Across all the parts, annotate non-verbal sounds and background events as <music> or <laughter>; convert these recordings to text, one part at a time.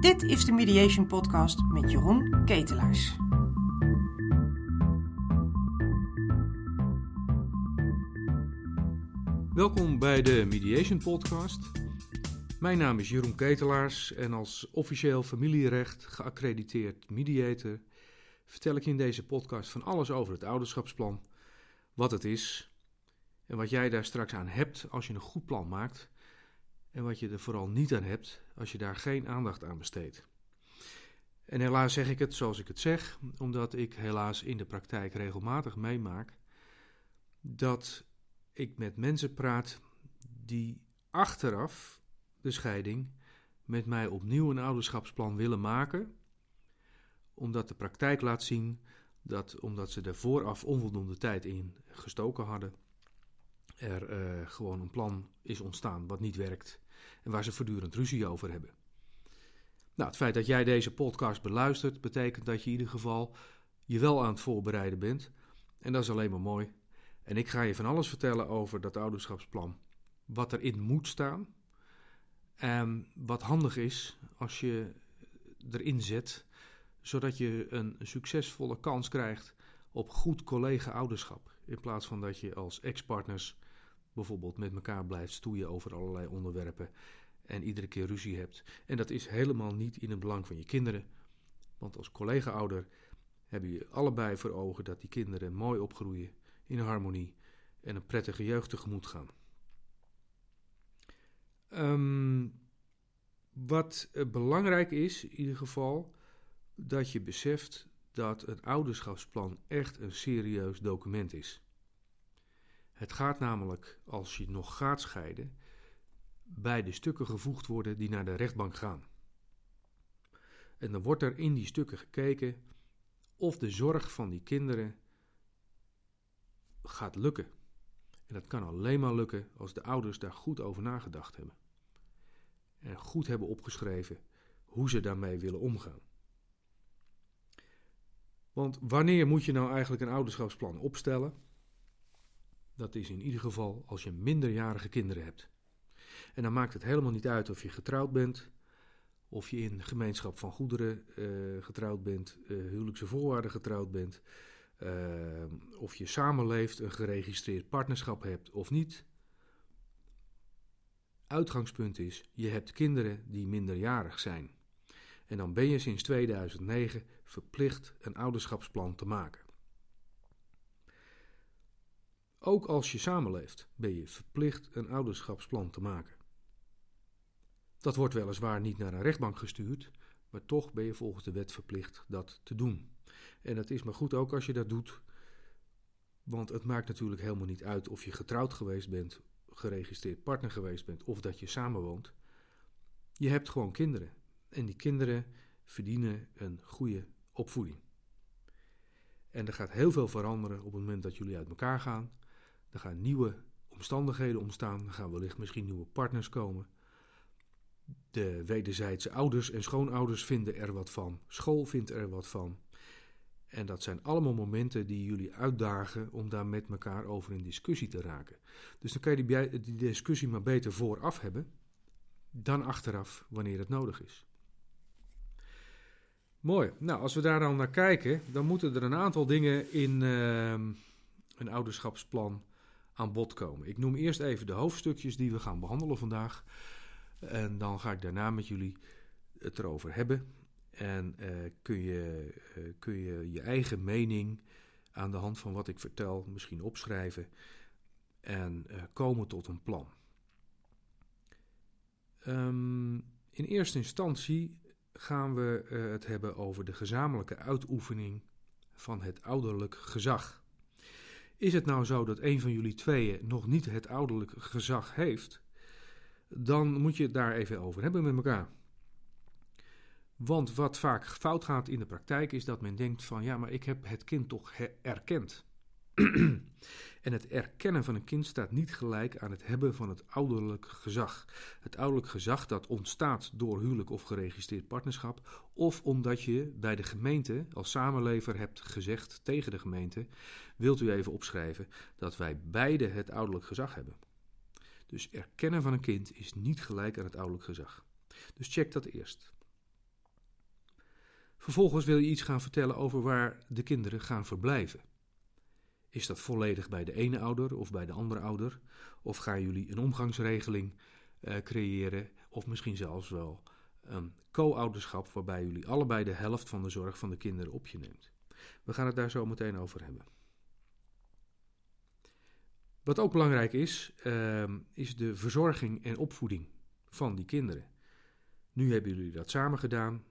Dit is de Mediation Podcast met Jeroen Ketelaars. Welkom bij de Mediation Podcast. Mijn naam is Jeroen Ketelaars en als officieel familierecht geaccrediteerd mediator vertel ik je in deze podcast van alles over het ouderschapsplan, wat het is en wat jij daar straks aan hebt als je een goed plan maakt en wat je er vooral niet aan hebt als je daar geen aandacht aan besteedt. En helaas zeg ik het zoals ik het zeg, omdat ik helaas in de praktijk regelmatig meemaak dat ik met mensen praat die achteraf de scheiding met mij opnieuw een ouderschapsplan willen maken, omdat de praktijk laat zien dat omdat ze er vooraf onvoldoende tijd in gestoken hadden, er uh, gewoon een plan is ontstaan wat niet werkt en waar ze voortdurend ruzie over hebben. Nou, het feit dat jij deze podcast beluistert, betekent dat je in ieder geval je wel aan het voorbereiden bent. En dat is alleen maar mooi. En ik ga je van alles vertellen over dat ouderschapsplan. Wat erin moet staan. En wat handig is als je erin zet, zodat je een succesvolle kans krijgt op goed collega-ouderschap. In plaats van dat je als ex-partners bijvoorbeeld met elkaar blijft stoeien over allerlei onderwerpen en iedere keer ruzie hebt. En dat is helemaal niet in het belang van je kinderen. Want als collega-ouder hebben je allebei voor ogen dat die kinderen mooi opgroeien in harmonie en een prettige jeugd tegemoet gaan. Um, wat belangrijk is, in ieder geval, dat je beseft dat een ouderschapsplan echt een serieus document is. Het gaat namelijk, als je nog gaat scheiden, bij de stukken gevoegd worden die naar de rechtbank gaan. En dan wordt er in die stukken gekeken of de zorg van die kinderen gaat lukken. En dat kan alleen maar lukken als de ouders daar goed over nagedacht hebben. En goed hebben opgeschreven hoe ze daarmee willen omgaan. Want wanneer moet je nou eigenlijk een ouderschapsplan opstellen? Dat is in ieder geval als je minderjarige kinderen hebt. En dan maakt het helemaal niet uit of je getrouwd bent, of je in gemeenschap van goederen uh, getrouwd bent, uh, huwelijkse voorwaarden getrouwd bent, uh, of je samenleeft, een geregistreerd partnerschap hebt of niet. Uitgangspunt is, je hebt kinderen die minderjarig zijn. En dan ben je sinds 2009 verplicht een ouderschapsplan te maken. Ook als je samenleeft ben je verplicht een ouderschapsplan te maken. Dat wordt weliswaar niet naar een rechtbank gestuurd, maar toch ben je volgens de wet verplicht dat te doen. En het is maar goed ook als je dat doet, want het maakt natuurlijk helemaal niet uit of je getrouwd geweest bent, geregistreerd partner geweest bent of dat je samenwoont. Je hebt gewoon kinderen en die kinderen verdienen een goede opvoeding. En er gaat heel veel veranderen op het moment dat jullie uit elkaar gaan. Er gaan nieuwe omstandigheden ontstaan. Er gaan wellicht misschien nieuwe partners komen. De wederzijdse ouders en schoonouders vinden er wat van. School vindt er wat van. En dat zijn allemaal momenten die jullie uitdagen om daar met elkaar over in discussie te raken. Dus dan kan je die, discussie maar beter vooraf hebben dan achteraf wanneer het nodig is. Mooi. Nou, als we daar dan naar kijken, dan moeten er een aantal dingen in uh, een ouderschapsplan aan bod komen. Ik noem eerst even de hoofdstukjes die we gaan behandelen vandaag. En dan ga ik daarna met jullie het erover hebben. En uh, kun, je, uh, kun je je eigen mening aan de hand van wat ik vertel misschien opschrijven en uh, komen tot een plan. Um, in eerste instantie gaan we het hebben over de gezamenlijke uitoefening van het ouderlijk gezag. Is het nou zo dat een van jullie tweeën nog niet het ouderlijk gezag heeft, dan moet je het daar even over hebben met elkaar. Want wat vaak fout gaat in de praktijk is dat men denkt van ja, maar ik heb het kind toch erkend. En het erkennen van een kind staat niet gelijk aan het hebben van het ouderlijk gezag. Het ouderlijk gezag dat ontstaat door huwelijk of geregistreerd partnerschap, of omdat je bij de gemeente als samenlever hebt gezegd tegen de gemeente: wilt u even opschrijven dat wij beide het ouderlijk gezag hebben. Dus erkennen van een kind is niet gelijk aan het ouderlijk gezag. Dus check dat eerst. Vervolgens wil je iets gaan vertellen over waar de kinderen gaan verblijven. Is dat volledig bij de ene ouder of bij de andere ouder? Of gaan jullie een omgangsregeling uh, creëren? Of misschien zelfs wel een co-ouderschap waarbij jullie allebei de helft van de zorg van de kinderen op je neemt. We gaan het daar zo meteen over hebben. Wat ook belangrijk is, uh, is de verzorging en opvoeding van die kinderen. Nu hebben jullie dat samen gedaan.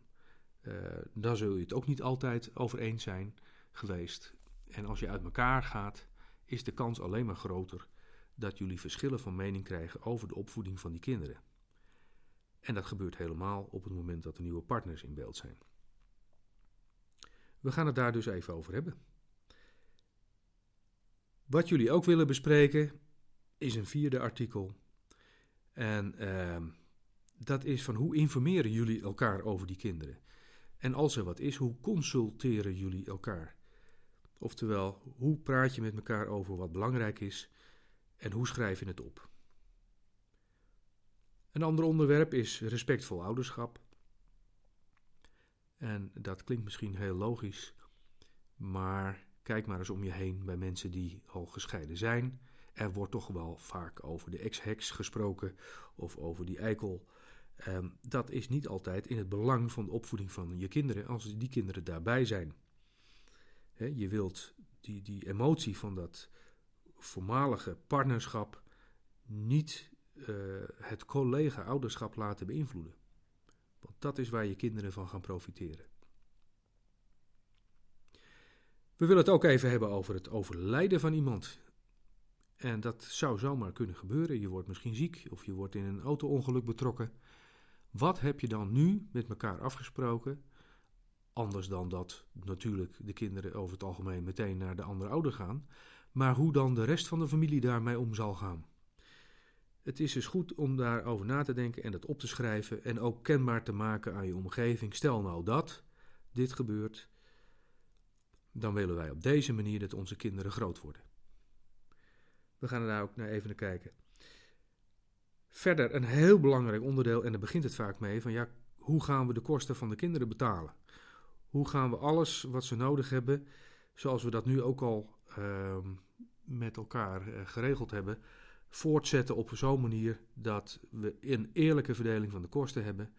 Uh, daar zul je het ook niet altijd over eens zijn geweest. En als je uit elkaar gaat, is de kans alleen maar groter dat jullie verschillen van mening krijgen over de opvoeding van die kinderen. En dat gebeurt helemaal op het moment dat er nieuwe partners in beeld zijn. We gaan het daar dus even over hebben. Wat jullie ook willen bespreken is een vierde artikel. En uh, dat is van hoe informeren jullie elkaar over die kinderen? En als er wat is, hoe consulteren jullie elkaar? Oftewel, hoe praat je met elkaar over wat belangrijk is en hoe schrijf je het op? Een ander onderwerp is respectvol ouderschap. En dat klinkt misschien heel logisch, maar kijk maar eens om je heen bij mensen die al gescheiden zijn. Er wordt toch wel vaak over de ex-heks gesproken of over die eikel. Ehm, dat is niet altijd in het belang van de opvoeding van je kinderen als die kinderen daarbij zijn. Je wilt die, die emotie van dat voormalige partnerschap niet uh, het collega-ouderschap laten beïnvloeden. Want dat is waar je kinderen van gaan profiteren. We willen het ook even hebben over het overlijden van iemand. En dat zou zomaar kunnen gebeuren. Je wordt misschien ziek of je wordt in een auto-ongeluk betrokken. Wat heb je dan nu met elkaar afgesproken? Anders dan dat natuurlijk de kinderen over het algemeen meteen naar de andere ouder gaan. Maar hoe dan de rest van de familie daarmee om zal gaan. Het is dus goed om daarover na te denken en dat op te schrijven en ook kenbaar te maken aan je omgeving. Stel nou dat dit gebeurt, dan willen wij op deze manier dat onze kinderen groot worden. We gaan er daar ook naar even naar kijken. Verder een heel belangrijk onderdeel, en daar begint het vaak mee, van ja, hoe gaan we de kosten van de kinderen betalen? Hoe gaan we alles wat ze nodig hebben, zoals we dat nu ook al uh, met elkaar uh, geregeld hebben, voortzetten op zo'n manier dat we een eerlijke verdeling van de kosten hebben.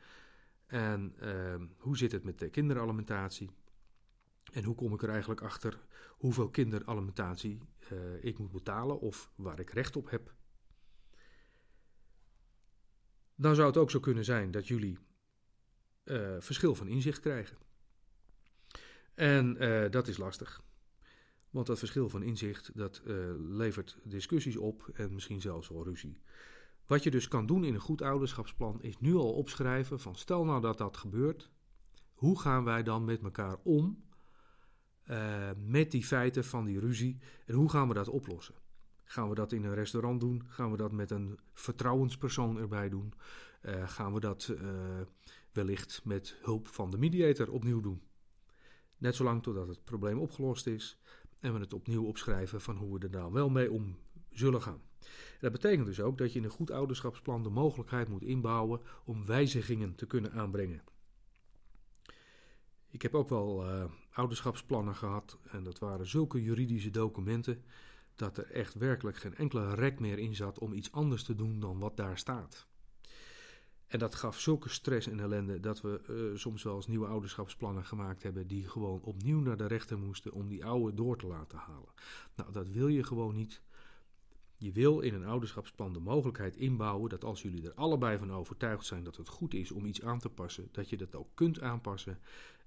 En uh, hoe zit het met de kinderalimentatie? En hoe kom ik er eigenlijk achter hoeveel kinderalimentatie uh, ik moet betalen of waar ik recht op heb? Dan zou het ook zo kunnen zijn dat jullie uh, verschil van inzicht krijgen. En uh, dat is lastig. Want dat verschil van inzicht dat uh, levert discussies op en misschien zelfs wel ruzie. Wat je dus kan doen in een goed ouderschapsplan is nu al opschrijven van stel nou dat dat gebeurt, hoe gaan wij dan met elkaar om uh, met die feiten van die ruzie en hoe gaan we dat oplossen? Gaan we dat in een restaurant doen? Gaan we dat met een vertrouwenspersoon erbij doen? Gaan we dat wellicht met hulp van de mediator opnieuw doen? Net zolang totdat het probleem opgelost is en we het opnieuw opschrijven van hoe we er nou wel mee om zullen gaan. dat betekent dus ook dat je in een goed ouderschapsplan de mogelijkheid moet inbouwen om wijzigingen te kunnen aanbrengen. Ik heb ook wel uh, ouderschapsplannen gehad en dat waren zulke juridische documenten dat er echt werkelijk geen enkele rek meer in zat om iets anders te doen dan wat daar staat. En dat gaf zulke stress en ellende dat we uh, soms wel eens nieuwe ouderschapsplannen gemaakt hebben die gewoon opnieuw naar de rechter moesten om die oude door te laten halen. Nou, dat wil je gewoon niet. Je wil in een ouderschapsplan de mogelijkheid inbouwen dat als jullie er allebei van overtuigd zijn dat het goed is om iets aan te passen, dat je dat ook kunt aanpassen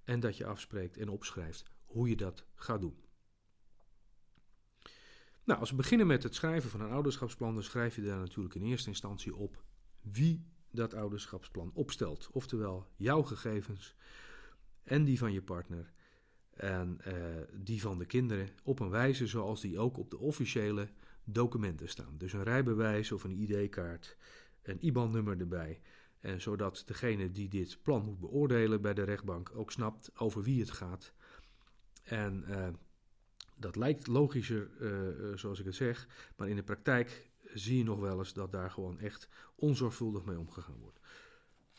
en dat je afspreekt en opschrijft hoe je dat gaat doen. Nou, als we beginnen met het schrijven van een ouderschapsplan, dan schrijf je daar natuurlijk in eerste instantie op wie dat ouderschapsplan opstelt. Oftewel jouw gegevens en die van je partner en uh, die van de kinderen op een wijze zoals die ook op de officiële documenten staan. Dus een rijbewijs of een ID-kaart, een IBAN-nummer erbij. En zodat degene die dit plan moet beoordelen bij de rechtbank ook snapt over wie het gaat. En uh, dat lijkt logischer, uh, zoals ik het zeg, maar in de praktijk zie je nog wel eens dat daar gewoon echt onzorgvuldig mee omgegaan wordt.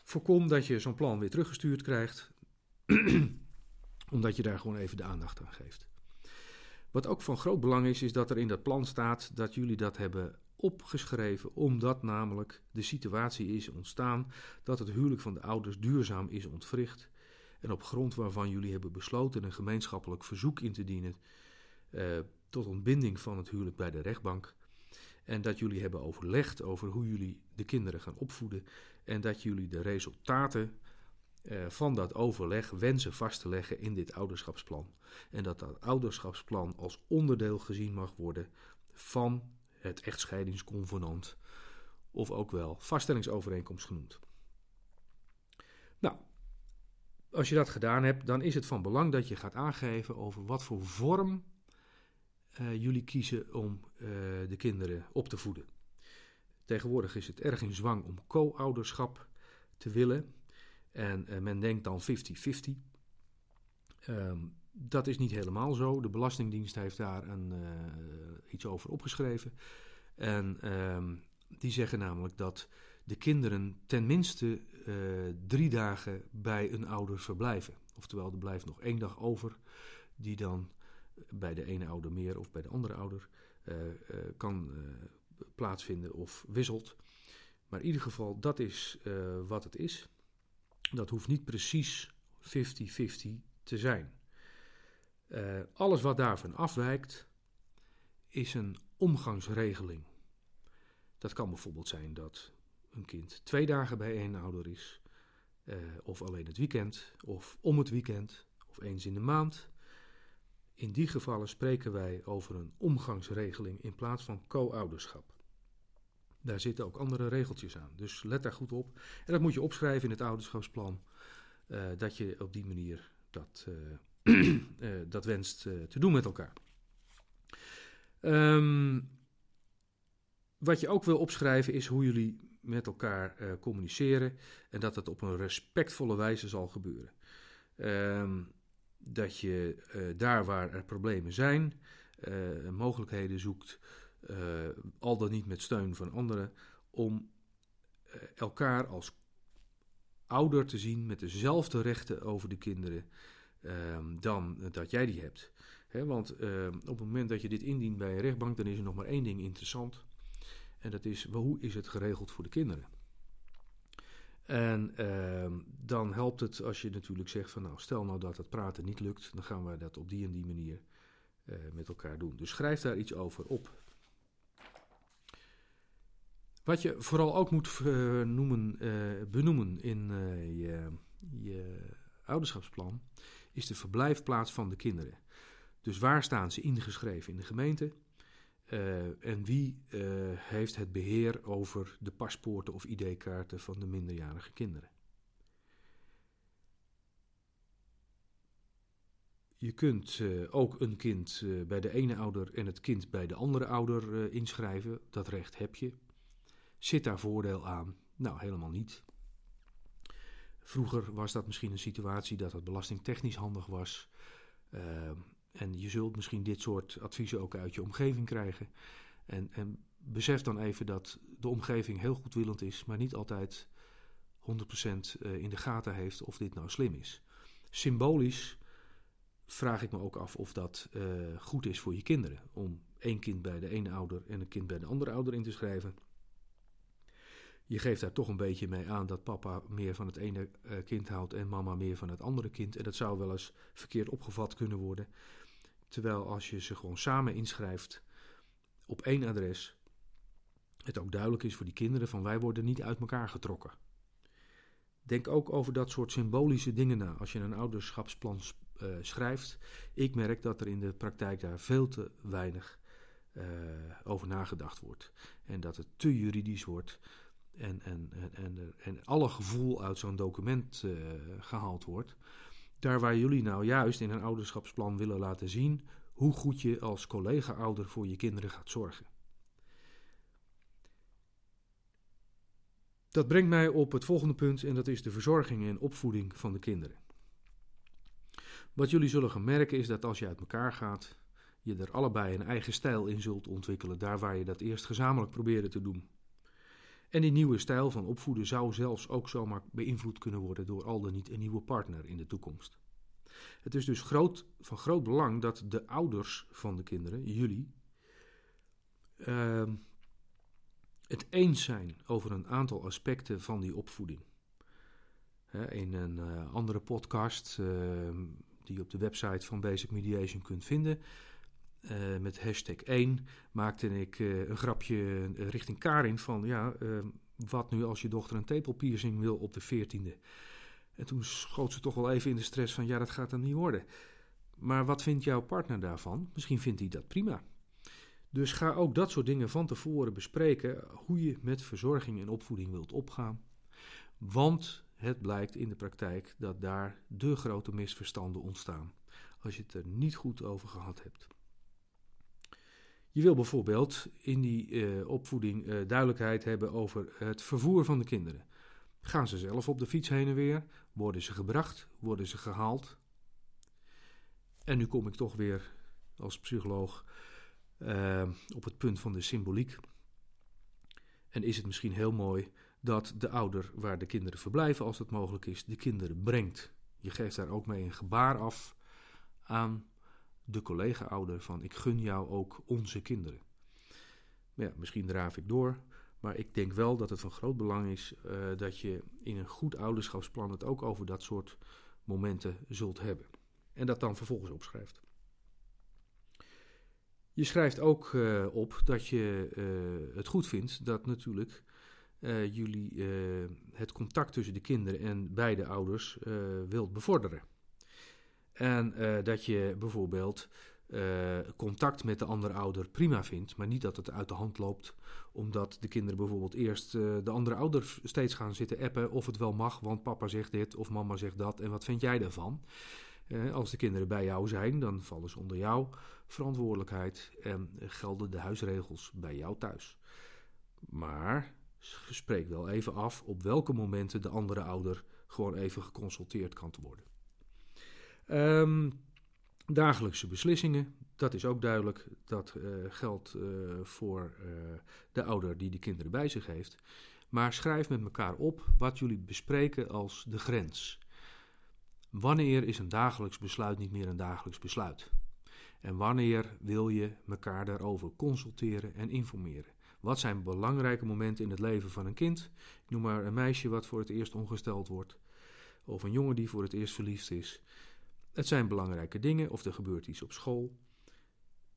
Voorkom dat je zo'n plan weer teruggestuurd krijgt, <clears throat> omdat je daar gewoon even de aandacht aan geeft. Wat ook van groot belang is, is dat er in dat plan staat dat jullie dat hebben opgeschreven, omdat namelijk de situatie is ontstaan dat het huwelijk van de ouders duurzaam is ontwricht. En op grond waarvan jullie hebben besloten een gemeenschappelijk verzoek in te dienen eh, tot ontbinding van het huwelijk bij de rechtbank. En dat jullie hebben overlegd over hoe jullie de kinderen gaan opvoeden. En dat jullie de resultaten eh, van dat overleg wensen vast te leggen in dit ouderschapsplan. En dat dat ouderschapsplan als onderdeel gezien mag worden van het echtscheidingsconvenant, of ook wel vaststellingsovereenkomst genoemd. Nou, als je dat gedaan hebt, dan is het van belang dat je gaat aangeven over wat voor vorm uh, jullie kiezen om uh, de kinderen op te voeden. Tegenwoordig is het erg in zwang om co-ouderschap te willen. En uh, men denkt dan 50-50. Um, ehm, dat is niet helemaal zo. De Belastingdienst heeft daar een, iets over opgeschreven. En um, die zeggen namelijk dat de kinderen tenminste drie dagen bij een ouder verblijven. Oftewel, er blijft nog één dag over die dan bij de ene ouder meer of bij de andere ouder uh, uh, kan uh, plaatsvinden of wisselt. Maar in ieder geval, dat is wat het is. Dat hoeft niet precies 50-50 te zijn. alles wat daarvan afwijkt, is een omgangsregeling. Dat kan bijvoorbeeld zijn dat een kind twee dagen bij één ouder is, of alleen het weekend, of om het weekend, of eens in de maand. In die gevallen spreken wij over een omgangsregeling in plaats van co-ouderschap. Daar zitten ook andere regeltjes aan, dus let daar goed op. En dat moet je opschrijven in het ouderschapsplan, uh, dat je op die manier dat, uh, uh, <clears throat> dat wenst te doen met elkaar. Um, wat je ook wil opschrijven is hoe jullie met elkaar communiceren en dat het op een respectvolle wijze zal gebeuren. Um, dat je uh, daar waar er problemen zijn, uh, mogelijkheden zoekt, uh, al dan niet met steun van anderen, om elkaar als ouder te zien met dezelfde rechten over de kinderen ehm, dan dat jij die hebt. He, want op het moment dat je dit indient bij een rechtbank, dan is er nog maar één ding interessant. En dat is, hoe is het geregeld voor de kinderen? En uh, dan helpt het als je natuurlijk zegt van nou stel nou dat het praten niet lukt, dan gaan we dat op die en die manier uh, met elkaar doen. Dus schrijf daar iets over op. Wat je vooral ook moet noemen, uh, benoemen in je, je ouderschapsplan is de verblijfplaats van de kinderen. Dus waar staan ze ingeschreven in de gemeente? Uh, en wie uh, heeft het beheer over de paspoorten of ID-kaarten van de minderjarige kinderen? Je kunt uh, ook een kind bij de ene ouder en het kind bij de andere ouder inschrijven. Dat recht heb je. Zit daar voordeel aan? Nou, helemaal niet. Vroeger was dat misschien een situatie dat het belastingtechnisch handig was. En je zult misschien dit soort adviezen ook uit je omgeving krijgen. En, en besef dan even dat de omgeving heel goedwillend is, maar niet altijd 100% eh, in de gaten heeft of dit nou slim is. Symbolisch vraag ik me ook af of dat uh, goed is voor je kinderen. Om één kind bij de ene ouder en een kind bij de andere ouder in te schrijven. Je geeft daar toch een beetje mee aan dat papa meer van het ene uh, kind houdt en mama meer van het andere kind. En dat zou wel eens verkeerd opgevat kunnen worden. Terwijl als je ze gewoon samen inschrijft op één adres, het ook duidelijk is voor die kinderen van wij worden niet uit elkaar getrokken. Denk ook over dat soort symbolische dingen na als je een ouderschapsplan uh, schrijft. Ik merk dat er in de praktijk daar veel te weinig uh, over nagedacht wordt. En dat het te juridisch wordt en, en, en, en, alle gevoel uit zo'n document uh, gehaald wordt. Daar waar jullie nou juist in een ouderschapsplan willen laten zien hoe goed je als collega-ouder voor je kinderen gaat zorgen. Dat brengt mij op het volgende punt en dat is de verzorging en opvoeding van de kinderen. Wat jullie zullen gaan merken is dat als je uit elkaar gaat, je er allebei een eigen stijl in zult ontwikkelen, daar waar je dat eerst gezamenlijk probeerde te doen. En die nieuwe stijl van opvoeden zou zelfs ook zomaar beïnvloed kunnen worden door al dan niet een nieuwe partner in de toekomst. Het is dus groot, van groot belang dat de ouders van de kinderen, jullie, uh, het eens zijn over een aantal aspecten van die opvoeding. in een uh, andere podcast, uh, die je op de website van Basic Mediation kunt vinden, uh, met hashtag 1, maakte ik een grapje richting Karin van, ja, wat nu als je dochter een tepelpiercing wil op de 14e? En toen schoot ze toch wel even in de stress van, ja, dat gaat dan niet worden. Maar wat vindt jouw partner daarvan? Misschien vindt hij dat prima. Dus ga ook dat soort dingen van tevoren bespreken, hoe je met verzorging en opvoeding wilt opgaan. Want het blijkt in de praktijk dat daar de grote misverstanden ontstaan als je het er niet goed over gehad hebt. Je wil bijvoorbeeld in die uh, opvoeding uh, duidelijkheid hebben over het vervoer van de kinderen. Gaan ze zelf op de fiets heen en weer? Worden ze gebracht? Worden ze gehaald? En nu kom ik toch weer als psycholoog uh, op het punt van de symboliek. En is het misschien heel mooi dat de ouder waar de kinderen verblijven, als dat mogelijk is, de kinderen brengt. Je geeft daar ook mee een gebaar af aan de collega-ouder van ik gun jou ook onze kinderen. Ja, misschien draaf ik door, maar ik denk wel dat het van groot belang is uh, dat je in een goed ouderschapsplan het ook over dat soort momenten zult hebben. En dat dan vervolgens opschrijft. Je schrijft ook uh, op dat je uh, het goed vindt dat natuurlijk jullie het contact tussen de kinderen en beide ouders wilt bevorderen. En dat je bijvoorbeeld contact met de andere ouder prima vindt, maar niet dat het uit de hand loopt, omdat de kinderen bijvoorbeeld eerst de andere ouder steeds gaan zitten appen of het wel mag, want papa zegt dit of mama zegt dat en wat vind jij daarvan? als de kinderen bij jou zijn, dan vallen ze onder jou verantwoordelijkheid en gelden de huisregels bij jou thuis. Maar spreek wel even af op welke momenten de andere ouder gewoon even geconsulteerd kan worden. Um, dagelijkse beslissingen, dat is ook duidelijk. Dat uh, geldt uh, voor uh, de ouder die de kinderen bij zich heeft. Maar schrijf met elkaar op wat jullie bespreken als de grens. Wanneer is een dagelijks besluit niet meer een dagelijks besluit? En wanneer wil je elkaar daarover consulteren en informeren? Wat zijn belangrijke momenten in het leven van een kind? Ik noem maar een meisje wat voor het eerst ongesteld wordt, of een jongen die voor het eerst verliefd is. Het zijn belangrijke dingen of er gebeurt iets op school.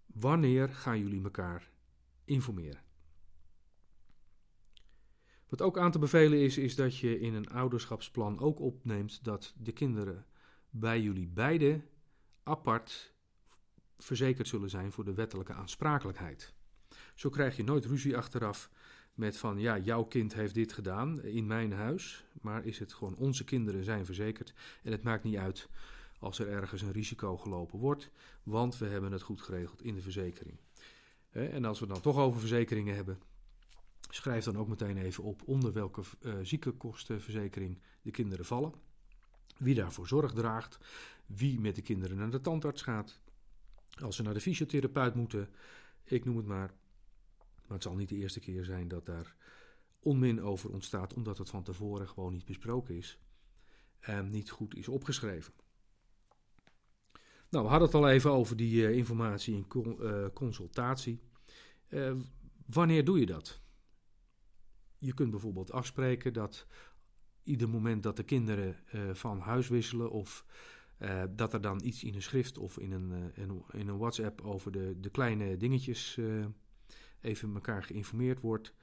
Wanneer gaan jullie elkaar informeren? Wat ook aan te bevelen is, is dat je in een ouderschapsplan ook opneemt dat de kinderen bij jullie beiden apart verzekerd zullen zijn voor de wettelijke aansprakelijkheid. Zo krijg je nooit ruzie achteraf met van ja, jouw kind heeft dit gedaan in mijn huis, maar is het gewoon onze kinderen zijn verzekerd en het maakt niet uit als er ergens een risico gelopen wordt, want we hebben het goed geregeld in de verzekering. En als we dan toch over verzekeringen hebben, schrijf dan ook meteen even op onder welke uh, ziekenkostenverzekering de kinderen vallen, wie daarvoor zorg draagt, wie met de kinderen naar de tandarts gaat, als ze naar de fysiotherapeut moeten, ik noem het maar. Maar het zal niet de eerste keer zijn dat daar onmin over ontstaat, omdat het van tevoren gewoon niet besproken is en niet goed is opgeschreven. Nou, we hadden het al even over die uh, informatie en uh, consultatie. Uh, wanneer doe je dat? Je kunt bijvoorbeeld afspreken dat ieder moment dat de kinderen van huis wisselen of dat er dan iets in een schrift of in een, in, een WhatsApp over de, de kleine dingetjes uh, even elkaar geïnformeerd wordt.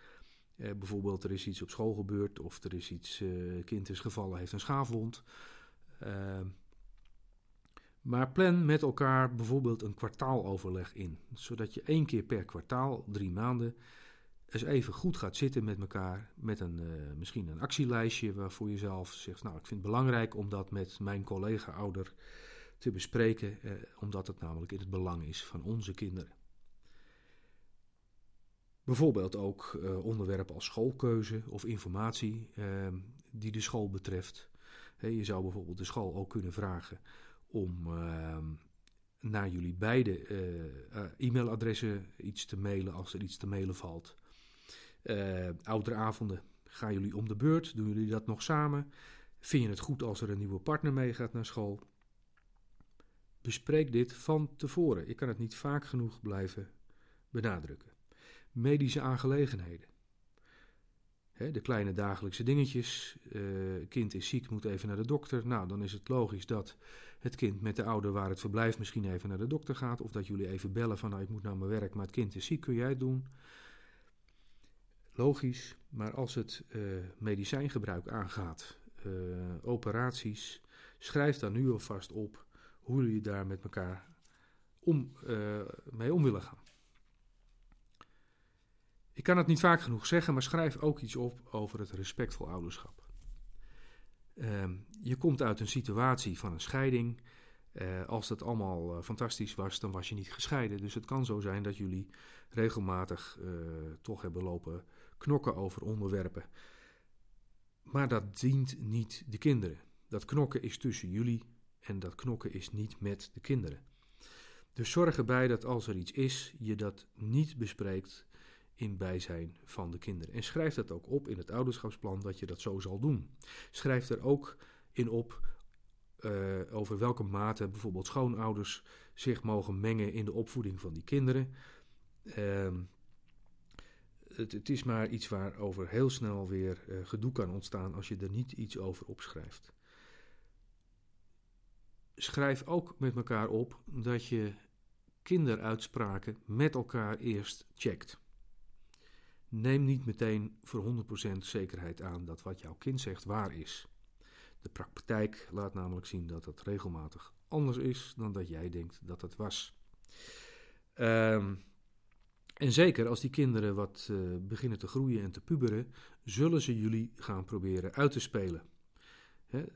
bijvoorbeeld er is iets op school gebeurd of er is iets, kind is gevallen, heeft een schaafwond. Maar plan met elkaar bijvoorbeeld een kwartaaloverleg in. Zodat je één keer per kwartaal, drie maanden, eens even goed gaat zitten met elkaar. Met een, uh, misschien een actielijstje waarvoor je zelf zegt: Nou, ik vind het belangrijk om dat met mijn collega-ouder te bespreken, eh, omdat het namelijk in het belang is van onze kinderen. Bijvoorbeeld ook uh, onderwerpen als schoolkeuze of informatie uh, die de school betreft. Je zou bijvoorbeeld de school ook kunnen vragen om naar jullie beide e-mailadressen iets te mailen als er iets te mailen valt. ouderavonden gaan jullie om de beurt, doen jullie dat nog samen? Vind je het goed als er een nieuwe partner meegaat naar school? Bespreek dit van tevoren. Ik kan het niet vaak genoeg blijven benadrukken. Medische aangelegenheden. De kleine dagelijkse dingetjes. Uh, kind is ziek, moet even naar de dokter. Nou, dan is het logisch dat het kind met de ouder waar het verblijft misschien even naar de dokter gaat. Of dat jullie even bellen van nou, ik moet naar mijn werk, maar het kind is ziek, kun jij het doen? Logisch, maar als het uh, medicijngebruik aangaat, uh, operaties, schrijf dan nu alvast op hoe jullie daar met elkaar om, mee om willen gaan. Ik kan het niet vaak genoeg zeggen, maar schrijf ook iets op over het respectvol ouderschap. Uh, je komt uit een situatie van een scheiding. Uh, als dat allemaal uh, fantastisch was, dan was je niet gescheiden. Dus het kan zo zijn dat jullie regelmatig toch hebben lopen knokken over onderwerpen. Maar dat dient niet de kinderen. Dat knokken is tussen jullie en dat knokken is niet met de kinderen. Dus zorg erbij dat als er iets is, je dat niet bespreekt in bijzijn van de kinderen. En schrijf dat ook op in het ouderschapsplan dat je dat zo zal doen. Schrijf er ook in op uh, over welke mate bijvoorbeeld schoonouders zich mogen mengen in de opvoeding van die kinderen. Uh, het, is maar iets waarover heel snel weer uh, gedoe kan ontstaan als je er niet iets over opschrijft schrijf ook met elkaar op dat je kinderuitspraken met elkaar eerst checkt. Neem niet meteen voor 100% zekerheid aan dat wat jouw kind zegt waar is. De praktijk laat namelijk zien dat het regelmatig anders is dan dat jij denkt dat het was. Um, en zeker als die kinderen wat uh, beginnen te groeien en te puberen, zullen ze jullie gaan proberen uit te spelen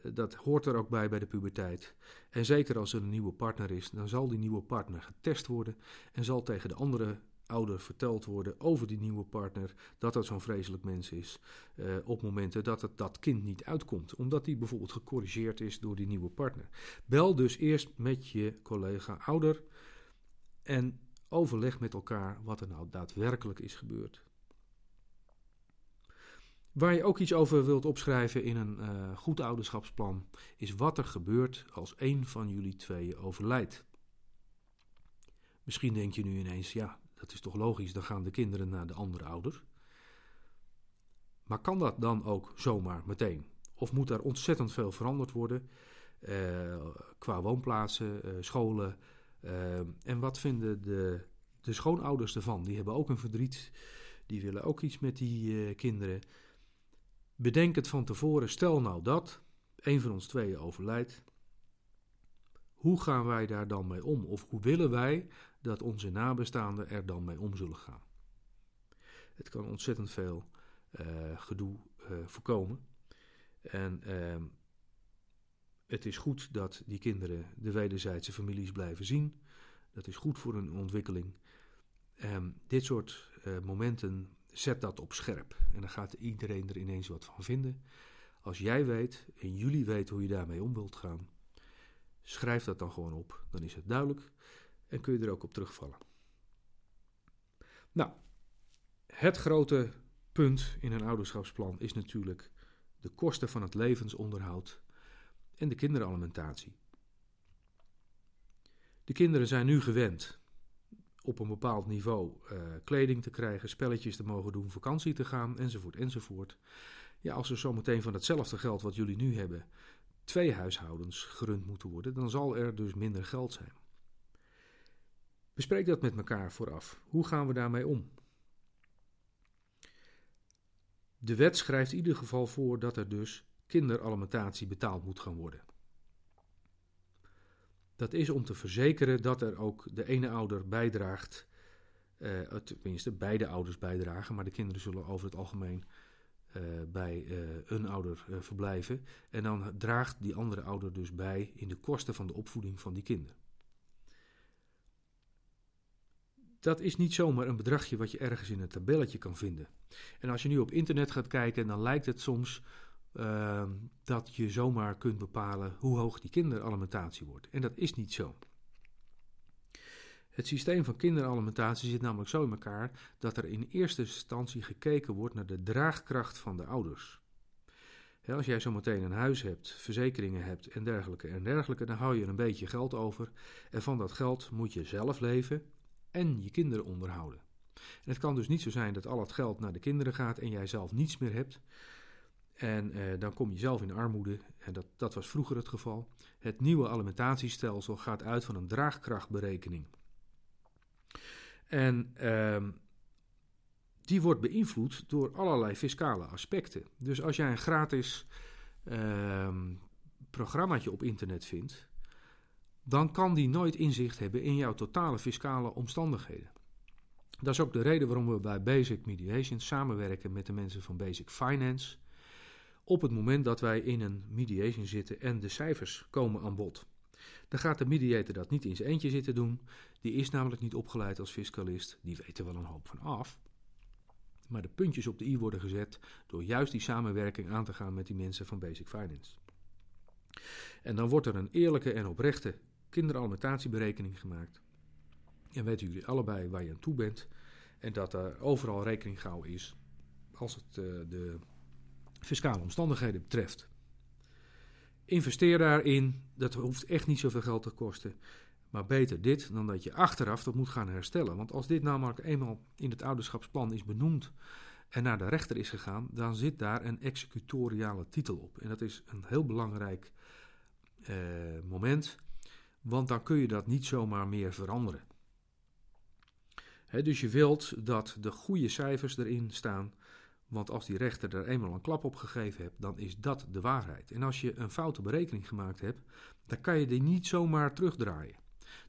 dat hoort er ook bij bij de puberteit. En zeker als er een nieuwe partner is, dan zal die nieuwe partner getest worden en zal tegen de andere ouder verteld worden over die nieuwe partner dat dat zo'n vreselijk mens is. Uh, op momenten dat het dat kind niet uitkomt, omdat die bijvoorbeeld gecorrigeerd is door die nieuwe partner. Bel dus eerst met je collega ouder en overleg met elkaar wat er nou daadwerkelijk is gebeurd. Waar je ook iets over wilt opschrijven in een uh, goed ouderschapsplan, is wat er gebeurt als een van jullie tweeën overlijdt. Misschien denk je nu ineens, ja, dat is toch logisch, dan gaan de kinderen naar de andere ouder. Maar kan dat dan ook zomaar meteen? Of moet er ontzettend veel veranderd worden uh, qua woonplaatsen, uh, scholen? en wat vinden de, de schoonouders ervan? Die hebben ook een verdriet, die willen ook iets met die kinderen. Bedenk het van tevoren, stel nou dat een van ons tweeën overlijdt. Hoe gaan wij daar dan mee om? Of hoe willen wij dat onze nabestaanden er dan mee om zullen gaan? Het kan ontzettend veel uh, gedoe uh, voorkomen. En uh, het is goed dat die kinderen de wederzijdse families blijven zien. Dat is goed voor hun ontwikkeling. Ehm, dit soort eh, momenten zet dat op scherp. En dan gaat iedereen er ineens wat van vinden. Als jij weet en jullie weten hoe je daarmee om wilt gaan, schrijf dat dan gewoon op. Dan is het duidelijk en kun je er ook op terugvallen. Nou, het grote punt in een ouderschapsplan is natuurlijk de kosten van het levensonderhoud en de kinderalimentatie. De kinderen zijn nu gewend op een bepaald niveau uh, kleding te krijgen, spelletjes te mogen doen, vakantie te gaan, enzovoort, enzovoort. Ja, als er zometeen van hetzelfde geld wat jullie nu hebben, twee huishoudens gerund moeten worden, dan zal er dus minder geld zijn. Bespreek dat met elkaar vooraf. Hoe gaan we daarmee om? De wet schrijft in ieder geval voor dat er dus kinderalimentatie betaald moet gaan worden. Dat is om te verzekeren dat er ook de ene ouder bijdraagt, uh, tenminste beide ouders bijdragen, maar de kinderen zullen over het algemeen uh, bij uh, een ouder verblijven. En dan draagt die andere ouder dus bij in de kosten van de opvoeding van die kinderen. Dat is niet zomaar een bedragje wat je ergens in een tabelletje kan vinden. En als je nu op internet gaat kijken, dan lijkt het soms uh, dat je zomaar kunt bepalen hoe hoog die kinderalimentatie wordt. En dat is niet zo. Het systeem van kinderalimentatie zit namelijk zo in elkaar dat er in eerste instantie gekeken wordt naar de draagkracht van de ouders. als jij zometeen een huis hebt, verzekeringen hebt en dergelijke en dergelijke, dan hou je een beetje geld over. En van dat geld moet je zelf leven en je kinderen onderhouden. En het kan dus niet zo zijn dat al het geld naar de kinderen gaat en jij zelf niets meer hebt. En eh, dan kom je zelf in armoede. En dat, dat was vroeger het geval. Het nieuwe alimentatiestelsel gaat uit van een draagkrachtberekening. En ehm, die wordt beïnvloed door allerlei fiscale aspecten. Dus als jij een gratis ehm, programmaatje op internet vindt, dan kan die nooit inzicht hebben in jouw totale fiscale omstandigheden. Dat is ook de reden waarom we bij Basic Mediation samenwerken met de mensen van Basic Finance. Op het moment dat wij in een mediation zitten en de cijfers komen aan bod. Dan gaat de mediator dat niet in zijn eentje zitten doen. Die is namelijk niet opgeleid als fiscalist. Die weet er wel een hoop van af. Maar de puntjes op de i worden gezet door juist die samenwerking aan te gaan met die mensen van Basic Finance. En dan wordt er een eerlijke en oprechte kinderalimentatieberekening gemaakt. En weten jullie allebei waar je aan toe bent. En dat er overal rekening gehouden is als het uh, de fiscale omstandigheden betreft. Investeer daarin. Dat hoeft echt niet zoveel geld te kosten. Maar beter dit dan dat je achteraf dat moet gaan herstellen. Want als dit namelijk eenmaal in het ouderschapsplan is benoemd en naar de rechter is gegaan, dan zit daar een executoriale titel op. En dat is een heel belangrijk eh, moment, want dan kun je dat niet zomaar meer veranderen. dus je wilt dat de goede cijfers erin staan want als die rechter er eenmaal een klap op gegeven hebt, dan is dat de waarheid. En als je een foute berekening gemaakt hebt, dan kan je die niet zomaar terugdraaien.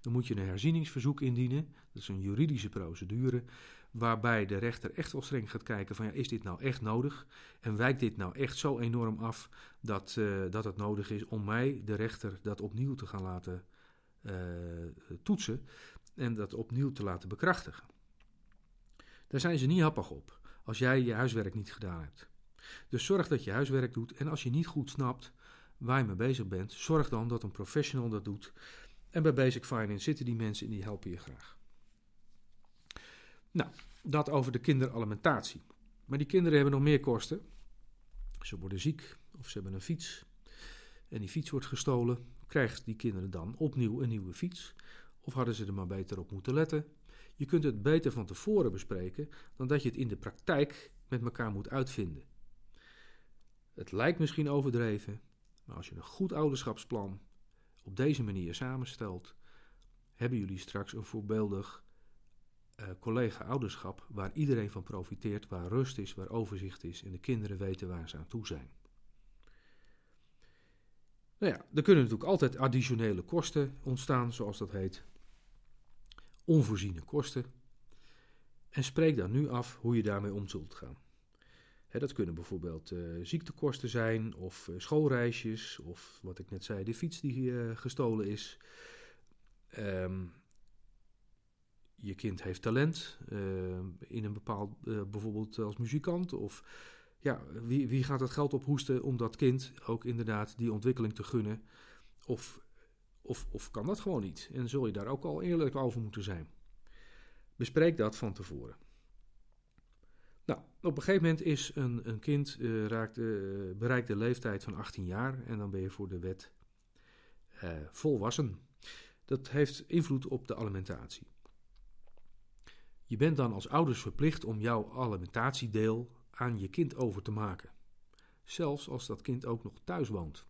Dan moet je een herzieningsverzoek indienen. Dat is een juridische procedure. Waarbij de rechter echt wel streng gaat kijken: van ja, is dit nou echt nodig? En wijkt dit nou echt zo enorm af dat, uh, dat het nodig is om mij, de rechter, dat opnieuw te gaan laten toetsen en dat opnieuw te laten bekrachtigen? Daar zijn ze niet happig op als jij je huiswerk niet gedaan hebt. Dus zorg dat je huiswerk doet en als je niet goed snapt waar je mee bezig bent, zorg dan dat een professional dat doet. En bij Basic Finance zitten die mensen en die helpen je graag. Nou, dat over de kinderalimentatie. Maar die kinderen hebben nog meer kosten. Ze worden ziek of ze hebben een fiets en die fiets wordt gestolen. Krijgen die kinderen dan opnieuw een nieuwe fiets? Of hadden ze er maar beter op moeten letten? Je kunt het beter van tevoren bespreken dan dat je het in de praktijk met elkaar moet uitvinden. Het lijkt misschien overdreven, maar als je een goed ouderschapsplan op deze manier samenstelt, hebben jullie straks een voorbeeldig uh, collega-ouderschap waar iedereen van profiteert, waar rust is, waar overzicht is en de kinderen weten waar ze aan toe zijn. Nou ja, er kunnen natuurlijk altijd additionele kosten ontstaan, zoals dat heet onvoorziene kosten. En spreek dan nu af hoe je daarmee om zult gaan. dat kunnen bijvoorbeeld uh, ziektekosten zijn, of uh, schoolreisjes, of wat ik net zei, de fiets die uh, gestolen is. Um, je kind heeft talent in een bepaald, bijvoorbeeld als muzikant, of ja, wie, wie gaat het geld ophoesten om dat kind ook inderdaad die ontwikkeling te gunnen? Of of, of kan dat gewoon niet? En zul je daar ook al eerlijk over moeten zijn. Bespreek dat van tevoren. Nou, op een gegeven moment is een, een kind uh, raakt, uh, bereikt de leeftijd van 18 jaar en dan ben je voor de wet uh, volwassen. Dat heeft invloed op de alimentatie. Je bent dan als ouders verplicht om jouw alimentatiedeel aan je kind over te maken. Zelfs als dat kind ook nog thuis woont.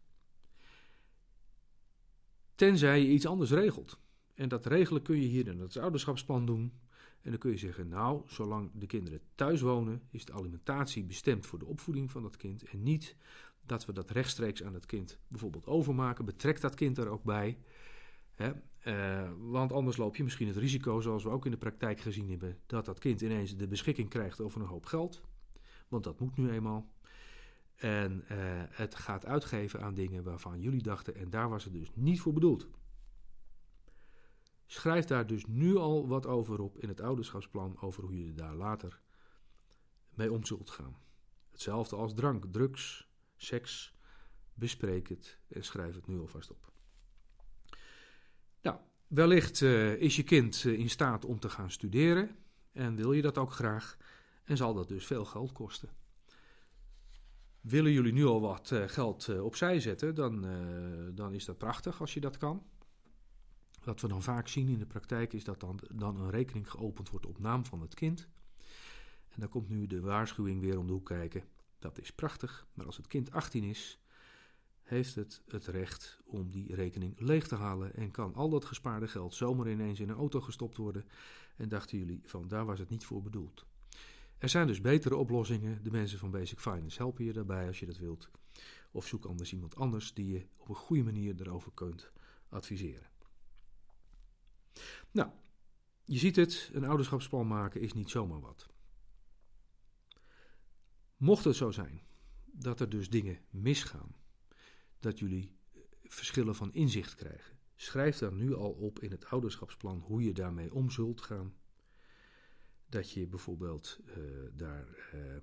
Tenzij je iets anders regelt. En dat regelen kun je hier in het ouderschapsplan doen. En dan kun je zeggen, nou, zolang de kinderen thuis wonen, is de alimentatie bestemd voor de opvoeding van dat kind. En niet dat we dat rechtstreeks aan het kind bijvoorbeeld overmaken. Betrek dat kind er ook bij. Hè? Uh, want anders loop je misschien het risico, zoals we ook in de praktijk gezien hebben, dat dat kind ineens de beschikking krijgt over een hoop geld. Want dat moet nu eenmaal. En uh, het gaat uitgeven aan dingen waarvan jullie dachten, en daar was het dus niet voor bedoeld. Schrijf daar dus nu al wat over op in het ouderschapsplan over hoe je daar later mee om zult gaan. Hetzelfde als drank, drugs, seks. Bespreek het en schrijf het nu alvast op. Nou, Wellicht uh, is je kind in staat om te gaan studeren en wil je dat ook graag en zal dat dus veel geld kosten. Willen jullie nu al wat uh, geld uh, opzij zetten, dan, dan is dat prachtig als je dat kan. Wat we dan vaak zien in de praktijk is dat dan, dan een rekening geopend wordt op naam van het kind. En dan komt nu de waarschuwing weer om de hoek kijken. Dat is prachtig, maar als het kind 18 is, heeft het het recht om die rekening leeg te halen en kan al dat gespaarde geld zomaar ineens in een auto gestopt worden. En dachten jullie van daar was het niet voor bedoeld. Er zijn dus betere oplossingen. De mensen van Basic Finance helpen je daarbij als je dat wilt. Of zoek anders iemand anders die je op een goede manier erover kunt adviseren. Nou, je ziet het, een ouderschapsplan maken is niet zomaar wat. Mocht het zo zijn dat er dus dingen misgaan, dat jullie eh, verschillen van inzicht krijgen, schrijf dan nu al op in het ouderschapsplan hoe je daarmee om zult gaan. Dat je bijvoorbeeld uh, daar uh,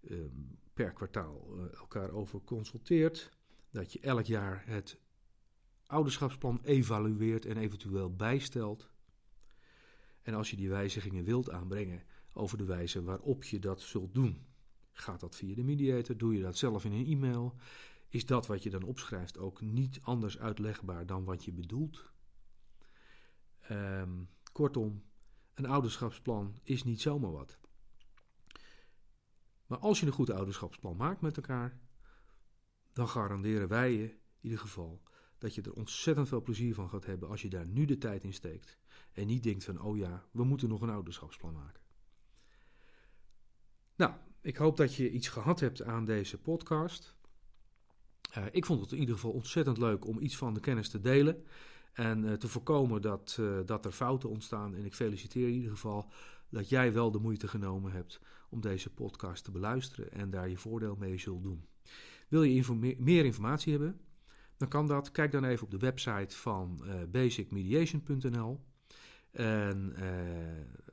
uh, per kwartaal elkaar over consulteert. Dat je elk jaar het ouderschapsplan evalueert en eventueel bijstelt. En als je die wijzigingen wilt aanbrengen over de wijze waarop je dat zult doen, gaat dat via de mediator, doe je dat zelf in een e-mail, is dat wat je dan opschrijft ook niet anders uitlegbaar dan wat je bedoelt. Um, kortom, een ouderschapsplan is niet zomaar wat. Maar als je een goed ouderschapsplan maakt met elkaar, dan garanderen wij je in ieder geval dat je er ontzettend veel plezier van gaat hebben als je daar nu de tijd in steekt. En niet denkt van, oh ja, we moeten nog een ouderschapsplan maken. Nou, ik hoop dat je iets gehad hebt aan deze podcast. Uh, ik vond het in ieder geval ontzettend leuk om iets van de kennis te delen. En uh, te voorkomen dat, uh, dat er fouten ontstaan. En ik feliciteer in ieder geval dat jij wel de moeite genomen hebt om deze podcast te beluisteren en daar je voordeel mee zult doen. Wil je meer informatie hebben? dan kan dat. Kijk dan even op de website van uh, basicmediation.nl. En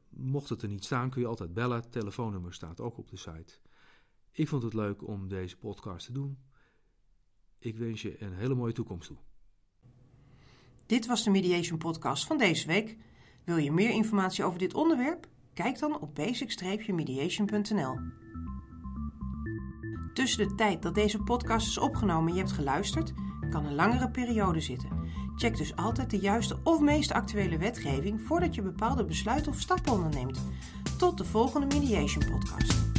mocht het er niet staan, kun je altijd bellen. Telefoonnummer staat ook op de site. Ik vond het leuk om deze podcast te doen. Ik wens je een hele mooie toekomst toe. Dit was de Mediation Podcast van deze week. Wil je meer informatie over dit onderwerp? Kijk dan op basic-mediation.nl. Tussen de tijd dat deze podcast is opgenomen en je hebt geluisterd, kan een langere periode zitten. Check dus altijd de juiste of meest actuele wetgeving voordat je bepaalde besluiten of stappen onderneemt. Tot de volgende Mediation Podcast.